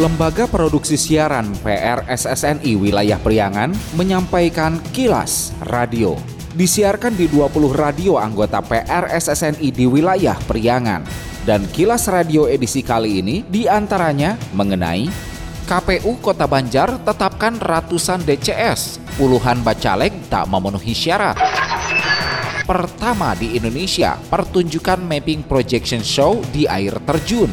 Lembaga Produksi Siaran PRSSNI Wilayah Priangan menyampaikan kilas radio. Disiarkan di 20 radio anggota PRSSNI di wilayah Priangan. Dan kilas radio edisi kali ini di antaranya mengenai KPU Kota Banjar tetapkan ratusan DCS, puluhan bacaleg tak memenuhi syarat. Pertama di Indonesia, pertunjukan mapping projection show di air terjun.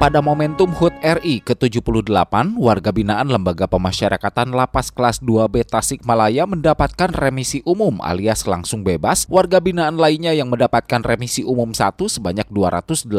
Pada momentum HUT RI ke-78, warga binaan Lembaga Pemasyarakatan Lapas Kelas 2B Tasikmalaya mendapatkan remisi umum alias langsung bebas. Warga binaan lainnya yang mendapatkan remisi umum satu sebanyak 287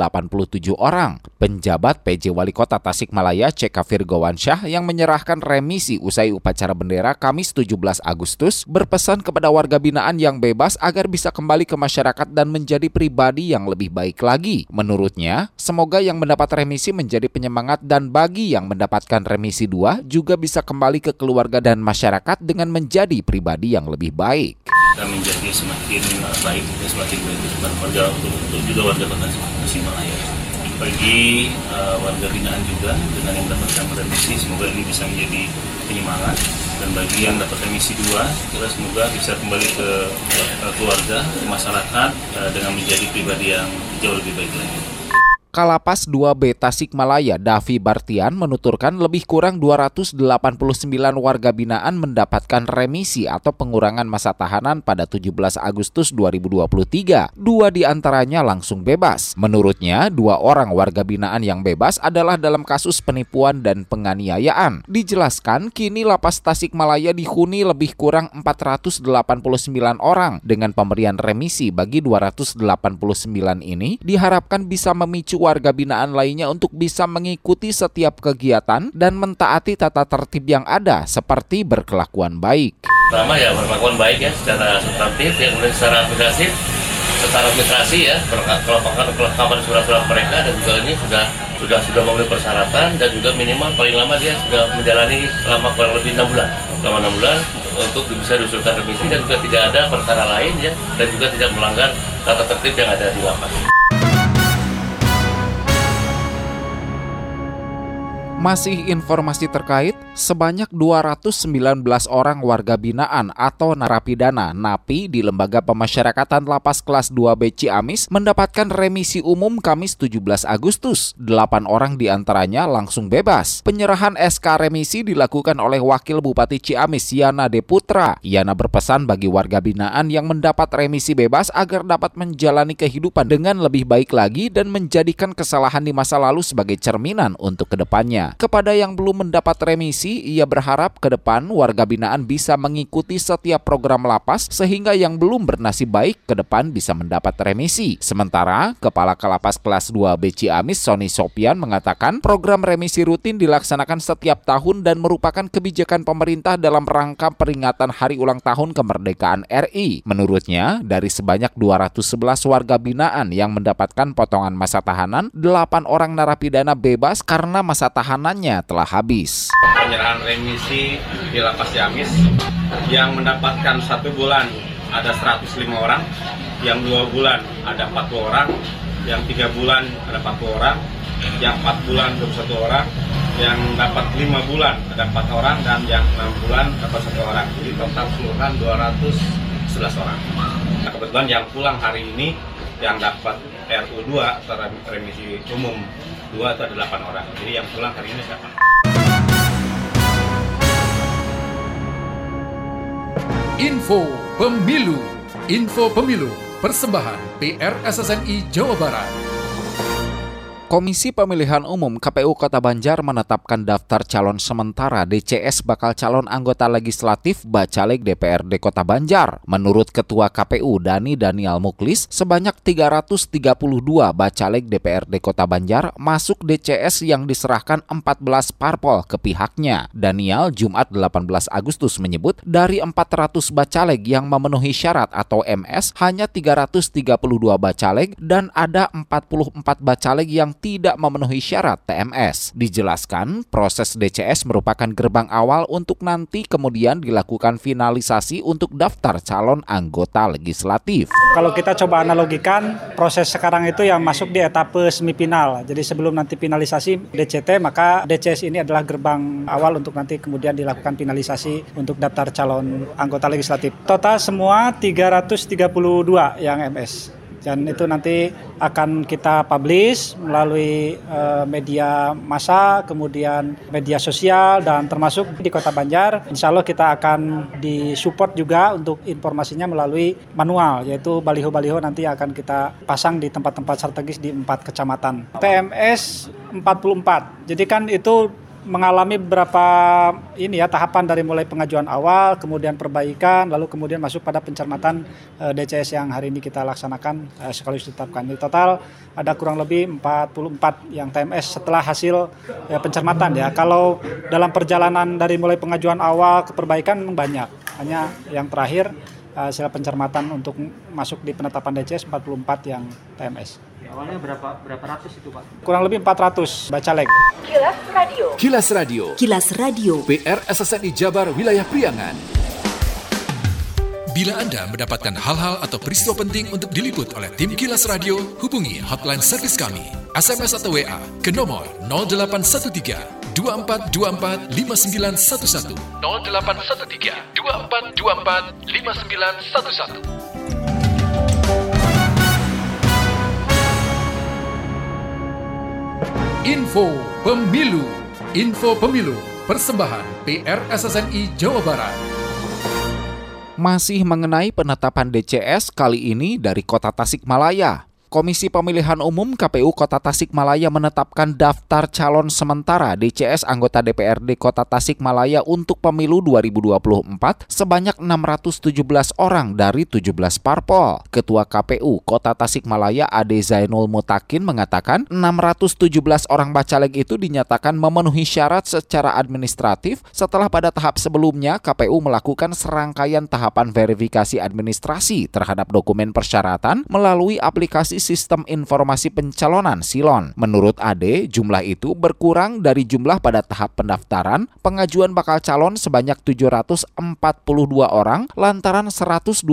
orang. Penjabat PJ Wali Kota Tasikmalaya CK Firgowansyah yang menyerahkan remisi usai upacara bendera Kamis 17 Agustus berpesan kepada warga binaan yang bebas agar bisa kembali ke masyarakat dan menjadi pribadi yang lebih baik lagi. Menurutnya, semoga yang mendapat remisi remisi menjadi penyemangat dan bagi yang mendapatkan remisi dua juga bisa kembali ke keluarga dan masyarakat dengan menjadi pribadi yang lebih baik. Kita menjadi semakin baik semakin baik warga untuk, untuk juga warga kota Tasikmalaya. Bagi uh, warga binaan juga dengan yang mendapatkan remisi semoga ini bisa menjadi penyemangat dan bagi yang dapat remisi dua kita semoga bisa kembali ke uh, keluarga ke masyarakat uh, dengan menjadi pribadi yang jauh lebih baik lagi. Kalapas 2B Tasikmalaya Davi Bartian menuturkan lebih kurang 289 warga binaan mendapatkan remisi atau pengurangan masa tahanan pada 17 Agustus 2023. Dua di antaranya langsung bebas. Menurutnya, dua orang warga binaan yang bebas adalah dalam kasus penipuan dan penganiayaan. Dijelaskan, kini lapas Tasikmalaya dihuni lebih kurang 489 orang dengan pemberian remisi bagi 289 ini diharapkan bisa memicu warga binaan lainnya untuk bisa mengikuti setiap kegiatan dan mentaati tata tertib yang ada seperti berkelakuan baik. Pertama ya berkelakuan baik ya secara substantif ya kemudian secara administratif secara administrasi ya kelengkapan kelengkapan surat-surat mereka dan juga ini sudah sudah sudah memenuhi persyaratan dan juga minimal paling lama dia sudah menjalani selama kurang lebih enam bulan selama enam bulan untuk bisa diusulkan remisi dan juga tidak ada perkara lain ya dan juga tidak melanggar tata tertib yang ada di lapas. Masih informasi terkait, sebanyak 219 orang warga binaan atau narapidana NAPI di Lembaga Pemasyarakatan Lapas Kelas 2B Ciamis mendapatkan remisi umum Kamis 17 Agustus. Delapan orang di antaranya langsung bebas. Penyerahan SK remisi dilakukan oleh Wakil Bupati Ciamis Yana Deputra. Yana berpesan bagi warga binaan yang mendapat remisi bebas agar dapat menjalani kehidupan dengan lebih baik lagi dan menjadikan kesalahan di masa lalu sebagai cerminan untuk ke depannya. Kepada yang belum mendapat remisi, ia berharap ke depan warga binaan bisa mengikuti setiap program lapas sehingga yang belum bernasib baik ke depan bisa mendapat remisi. Sementara, Kepala Kalapas Kelas 2 BC Amis Sony Sopian mengatakan program remisi rutin dilaksanakan setiap tahun dan merupakan kebijakan pemerintah dalam rangka peringatan hari ulang tahun kemerdekaan RI. Menurutnya, dari sebanyak 211 warga binaan yang mendapatkan potongan masa tahanan, 8 orang narapidana bebas karena masa tahanan tahanannya telah habis. Penyerahan remisi di Lapas Ciamis yang mendapatkan satu bulan ada 105 orang, yang dua bulan ada 40 orang, yang tiga bulan ada 40 orang, yang empat bulan 21 orang, yang dapat lima bulan ada empat orang, dan yang enam bulan dapat satu orang. Jadi total keseluruhan 211 orang. Nah, kebetulan yang pulang hari ini yang dapat RU2 atau remisi umum dua atau delapan orang. Jadi yang pulang hari ini siapa? Info Pemilu Info Pemilu Persembahan PR SSNI Jawa Barat Komisi Pemilihan Umum KPU Kota Banjar menetapkan daftar calon sementara DCS bakal calon anggota legislatif Bacaleg DPRD Kota Banjar. Menurut Ketua KPU Dani Daniel Muklis, sebanyak 332 Bacaleg DPRD Kota Banjar masuk DCS yang diserahkan 14 parpol ke pihaknya. Daniel Jumat 18 Agustus menyebut dari 400 Bacaleg yang memenuhi syarat atau MS hanya 332 Bacaleg dan ada 44 Bacaleg yang tidak memenuhi syarat TMS. Dijelaskan, proses DCS merupakan gerbang awal untuk nanti kemudian dilakukan finalisasi untuk daftar calon anggota legislatif. Kalau kita coba analogikan, proses sekarang itu yang masuk di etape semifinal. Jadi sebelum nanti finalisasi DCT, maka DCS ini adalah gerbang awal untuk nanti kemudian dilakukan finalisasi untuk daftar calon anggota legislatif. Total semua 332 yang MS dan itu nanti akan kita publish melalui uh, media massa, kemudian media sosial dan termasuk di Kota Banjar. Insya Allah kita akan disupport juga untuk informasinya melalui manual, yaitu baliho-baliho nanti akan kita pasang di tempat-tempat strategis di empat kecamatan. TMS 44, jadi kan itu mengalami beberapa ini ya tahapan dari mulai pengajuan awal, kemudian perbaikan, lalu kemudian masuk pada pencermatan uh, eh, DCS yang hari ini kita laksanakan uh, sekaligus ditetapkan. Di total ada kurang lebih 44 yang TMS setelah hasil uh, pencermatan ya. Kalau dalam perjalanan dari mulai pengajuan awal ke perbaikan banyak. Hanya yang terakhir hasil pencermatan untuk masuk di penetapan DCS 44 yang TMS. Awalnya berapa berapa ratus itu Pak? Kurang lebih 400 bacalek. Kilas Radio. Kilas Radio. Kilas Radio. PR SSNI Jabar Wilayah Priangan. Bila Anda mendapatkan hal-hal atau peristiwa penting untuk diliput oleh tim Kilas Radio, hubungi hotline servis kami, SMS atau WA ke nomor 0813 2424 5911 0813 2424 5911 Info Pemilu. Info Pemilu. Persembahan PR SSNI Jawa Barat. Masih mengenai penetapan DCS kali ini dari kota Tasikmalaya. Komisi Pemilihan Umum KPU Kota Tasikmalaya menetapkan daftar calon sementara DCS anggota DPRD Kota Tasikmalaya untuk pemilu 2024 sebanyak 617 orang dari 17 parpol. Ketua KPU Kota Tasikmalaya Ade Zainul Mutakin mengatakan 617 orang bacaleg itu dinyatakan memenuhi syarat secara administratif setelah pada tahap sebelumnya KPU melakukan serangkaian tahapan verifikasi administrasi terhadap dokumen persyaratan melalui aplikasi Sistem Informasi Pencalonan Silon. Menurut Ade, jumlah itu berkurang dari jumlah pada tahap pendaftaran pengajuan bakal calon sebanyak 742 orang lantaran 125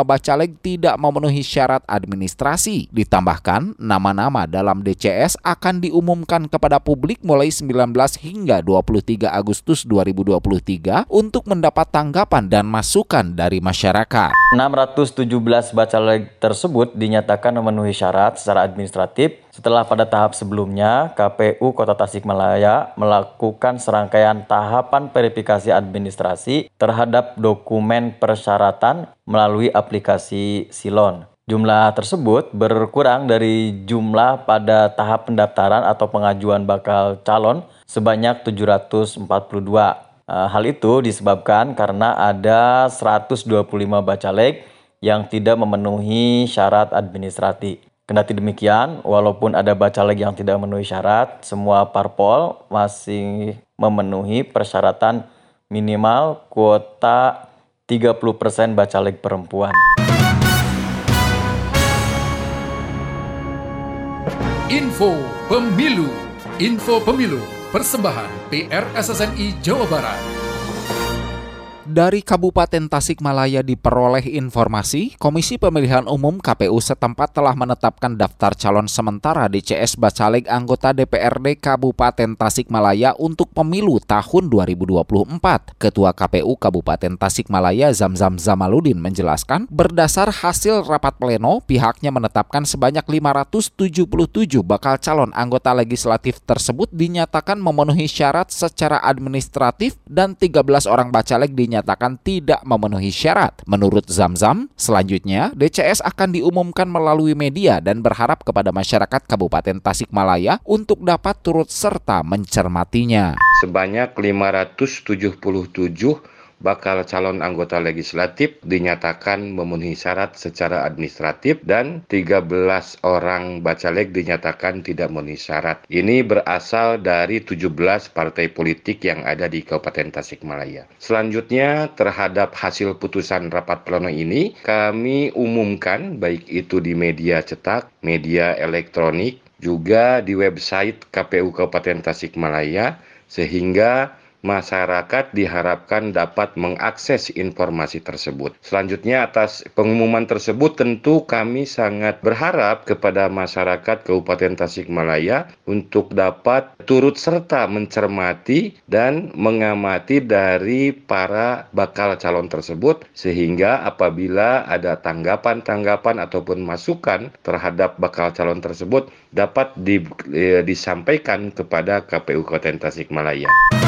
bacaleg tidak memenuhi syarat administrasi. Ditambahkan, nama-nama dalam DCS akan diumumkan kepada publik mulai 19 hingga 23 Agustus 2023 untuk mendapat tanggapan dan masukan dari masyarakat. 617 bacaleg tersebut dinyatakan memenuhi memenuhi syarat secara administratif setelah pada tahap sebelumnya KPU Kota Tasikmalaya melakukan serangkaian tahapan verifikasi administrasi terhadap dokumen persyaratan melalui aplikasi Silon. Jumlah tersebut berkurang dari jumlah pada tahap pendaftaran atau pengajuan bakal calon sebanyak 742. Eh, hal itu disebabkan karena ada 125 bacaleg yang tidak memenuhi syarat administratif. Kendati demikian, walaupun ada bacaleg yang tidak memenuhi syarat, semua parpol masih memenuhi persyaratan minimal kuota 30% bacaleg perempuan. Info Pemilu Info Pemilu Persembahan PR SSNI Jawa Barat dari Kabupaten Tasikmalaya diperoleh informasi, Komisi Pemilihan Umum KPU setempat telah menetapkan daftar calon sementara DCS Bacaleg anggota DPRD Kabupaten Tasikmalaya untuk pemilu tahun 2024. Ketua KPU Kabupaten Tasikmalaya Zamzam Zamaludin menjelaskan, berdasar hasil rapat pleno, pihaknya menetapkan sebanyak 577 bakal calon anggota legislatif tersebut dinyatakan memenuhi syarat secara administratif dan 13 orang bacaleg dinyatakan dinyatakan tidak memenuhi syarat. Menurut Zamzam, selanjutnya DCS akan diumumkan melalui media dan berharap kepada masyarakat Kabupaten Tasikmalaya untuk dapat turut serta mencermatinya. Sebanyak 577 bakal calon anggota legislatif dinyatakan memenuhi syarat secara administratif dan 13 orang bacaleg dinyatakan tidak memenuhi syarat. Ini berasal dari 17 partai politik yang ada di Kabupaten Tasikmalaya. Selanjutnya terhadap hasil putusan rapat pleno ini kami umumkan baik itu di media cetak, media elektronik, juga di website KPU Kabupaten Tasikmalaya sehingga masyarakat diharapkan dapat mengakses informasi tersebut. Selanjutnya atas pengumuman tersebut tentu kami sangat berharap kepada masyarakat Kabupaten Tasikmalaya untuk dapat turut serta mencermati dan mengamati dari para bakal calon tersebut sehingga apabila ada tanggapan-tanggapan ataupun masukan terhadap bakal calon tersebut dapat di, eh, disampaikan kepada KPU Kabupaten Tasikmalaya.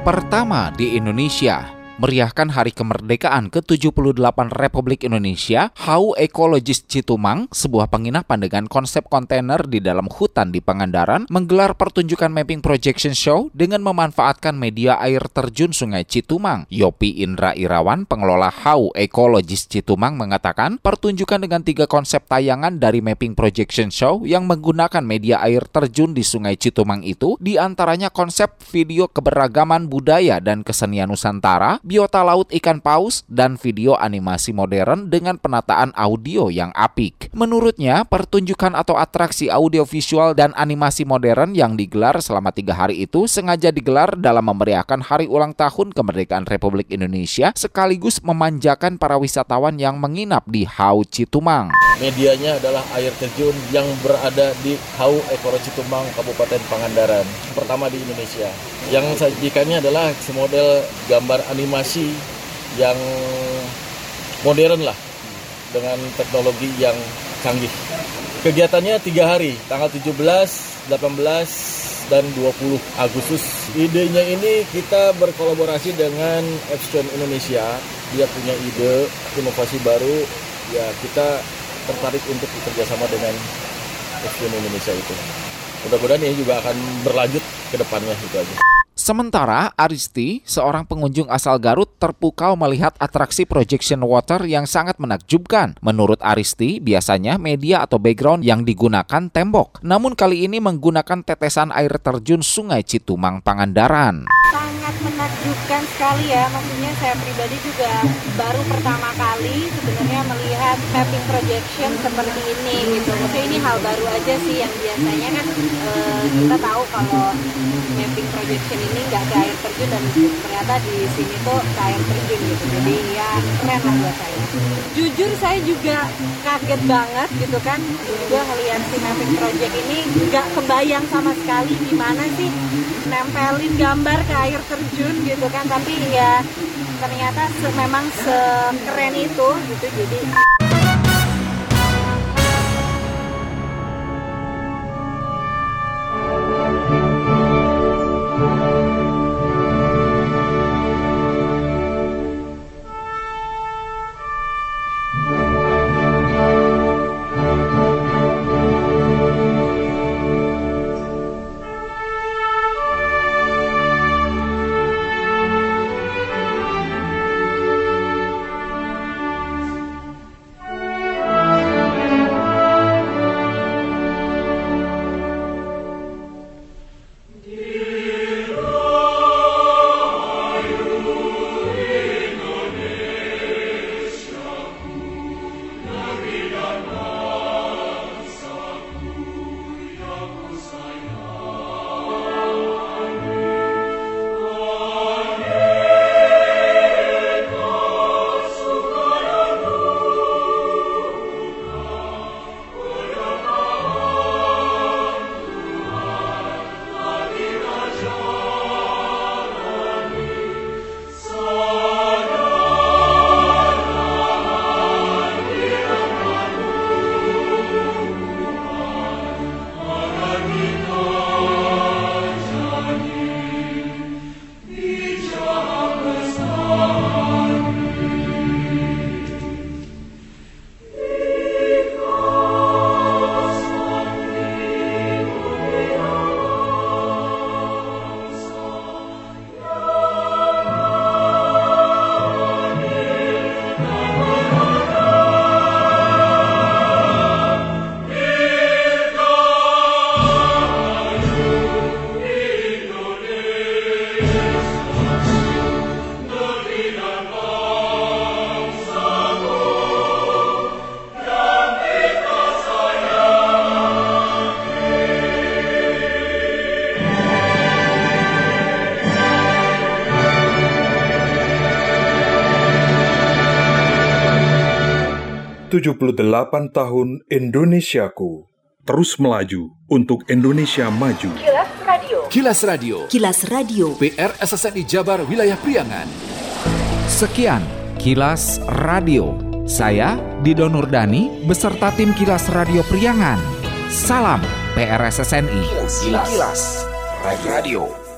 Pertama di Indonesia meriahkan Hari Kemerdekaan ke-78 Republik Indonesia, Hau Ekologis Citumang, sebuah penginapan dengan konsep kontainer di dalam hutan di Pangandaran, menggelar pertunjukan mapping projection show dengan memanfaatkan media air terjun Sungai Citumang. Yopi Indra Irawan, pengelola Hau Ekologis Citumang mengatakan, pertunjukan dengan tiga konsep tayangan dari mapping projection show yang menggunakan media air terjun di Sungai Citumang itu di antaranya konsep video keberagaman budaya dan kesenian Nusantara, biota laut ikan paus, dan video animasi modern dengan penataan audio yang apik. Menurutnya, pertunjukan atau atraksi audiovisual dan animasi modern yang digelar selama tiga hari itu sengaja digelar dalam memeriahkan hari ulang tahun kemerdekaan Republik Indonesia sekaligus memanjakan para wisatawan yang menginap di Hau Citumang. Medianya adalah air terjun yang berada di Hau Ekoro Citumang, Kabupaten Pangandaran, pertama di Indonesia. Yang sajikannya adalah semodel gambar animasi yang modern lah dengan teknologi yang canggih. Kegiatannya tiga hari, tanggal 17, 18, dan 20 Agustus. Idenya ini kita berkolaborasi dengan Epson Indonesia. Dia punya ide inovasi baru. Ya kita tertarik untuk bekerjasama dengan Epson Indonesia itu. Mudah-mudahan ini juga akan berlanjut ke depannya itu aja. Sementara Aristi, seorang pengunjung asal Garut, terpukau melihat atraksi projection water yang sangat menakjubkan. Menurut Aristi, biasanya media atau background yang digunakan tembok. Namun kali ini menggunakan tetesan air terjun Sungai Citumang Pangandaran sangat menakjubkan sekali ya. Maksudnya saya pribadi juga baru pertama kali sebenarnya melihat mapping projection seperti ini gitu. Maksudnya ini hal baru aja sih yang biasanya kan e, kita tahu kalau mapping projection ini nggak ke air terjun dan ternyata di sini tuh ke air terjun gitu. Jadi ya keren lah buat saya. Jujur saya juga kaget banget gitu kan. Juga ngelihat si mapping project ini nggak kebayang sama sekali gimana sih nempelin gambar ke air terjun gitu kan tapi ya ternyata memang sekeren itu gitu. Jadi 78 tahun Indonesiaku terus melaju untuk Indonesia maju. Kilas Radio. Kilas Radio. Kilas Radio. PR SSNI Jabar Wilayah Priangan. Sekian Kilas Radio. Saya Dido Nurdani beserta tim Kilas Radio Priangan. Salam PRSSNI. Kilas, Kilas. Radio.